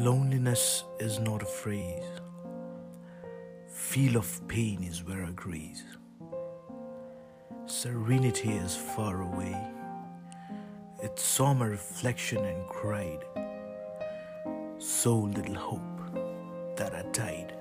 Loneliness is not a phrase. Feel of pain is where I grieve. Serenity is far away. It saw my reflection and cried. So little hope that I died.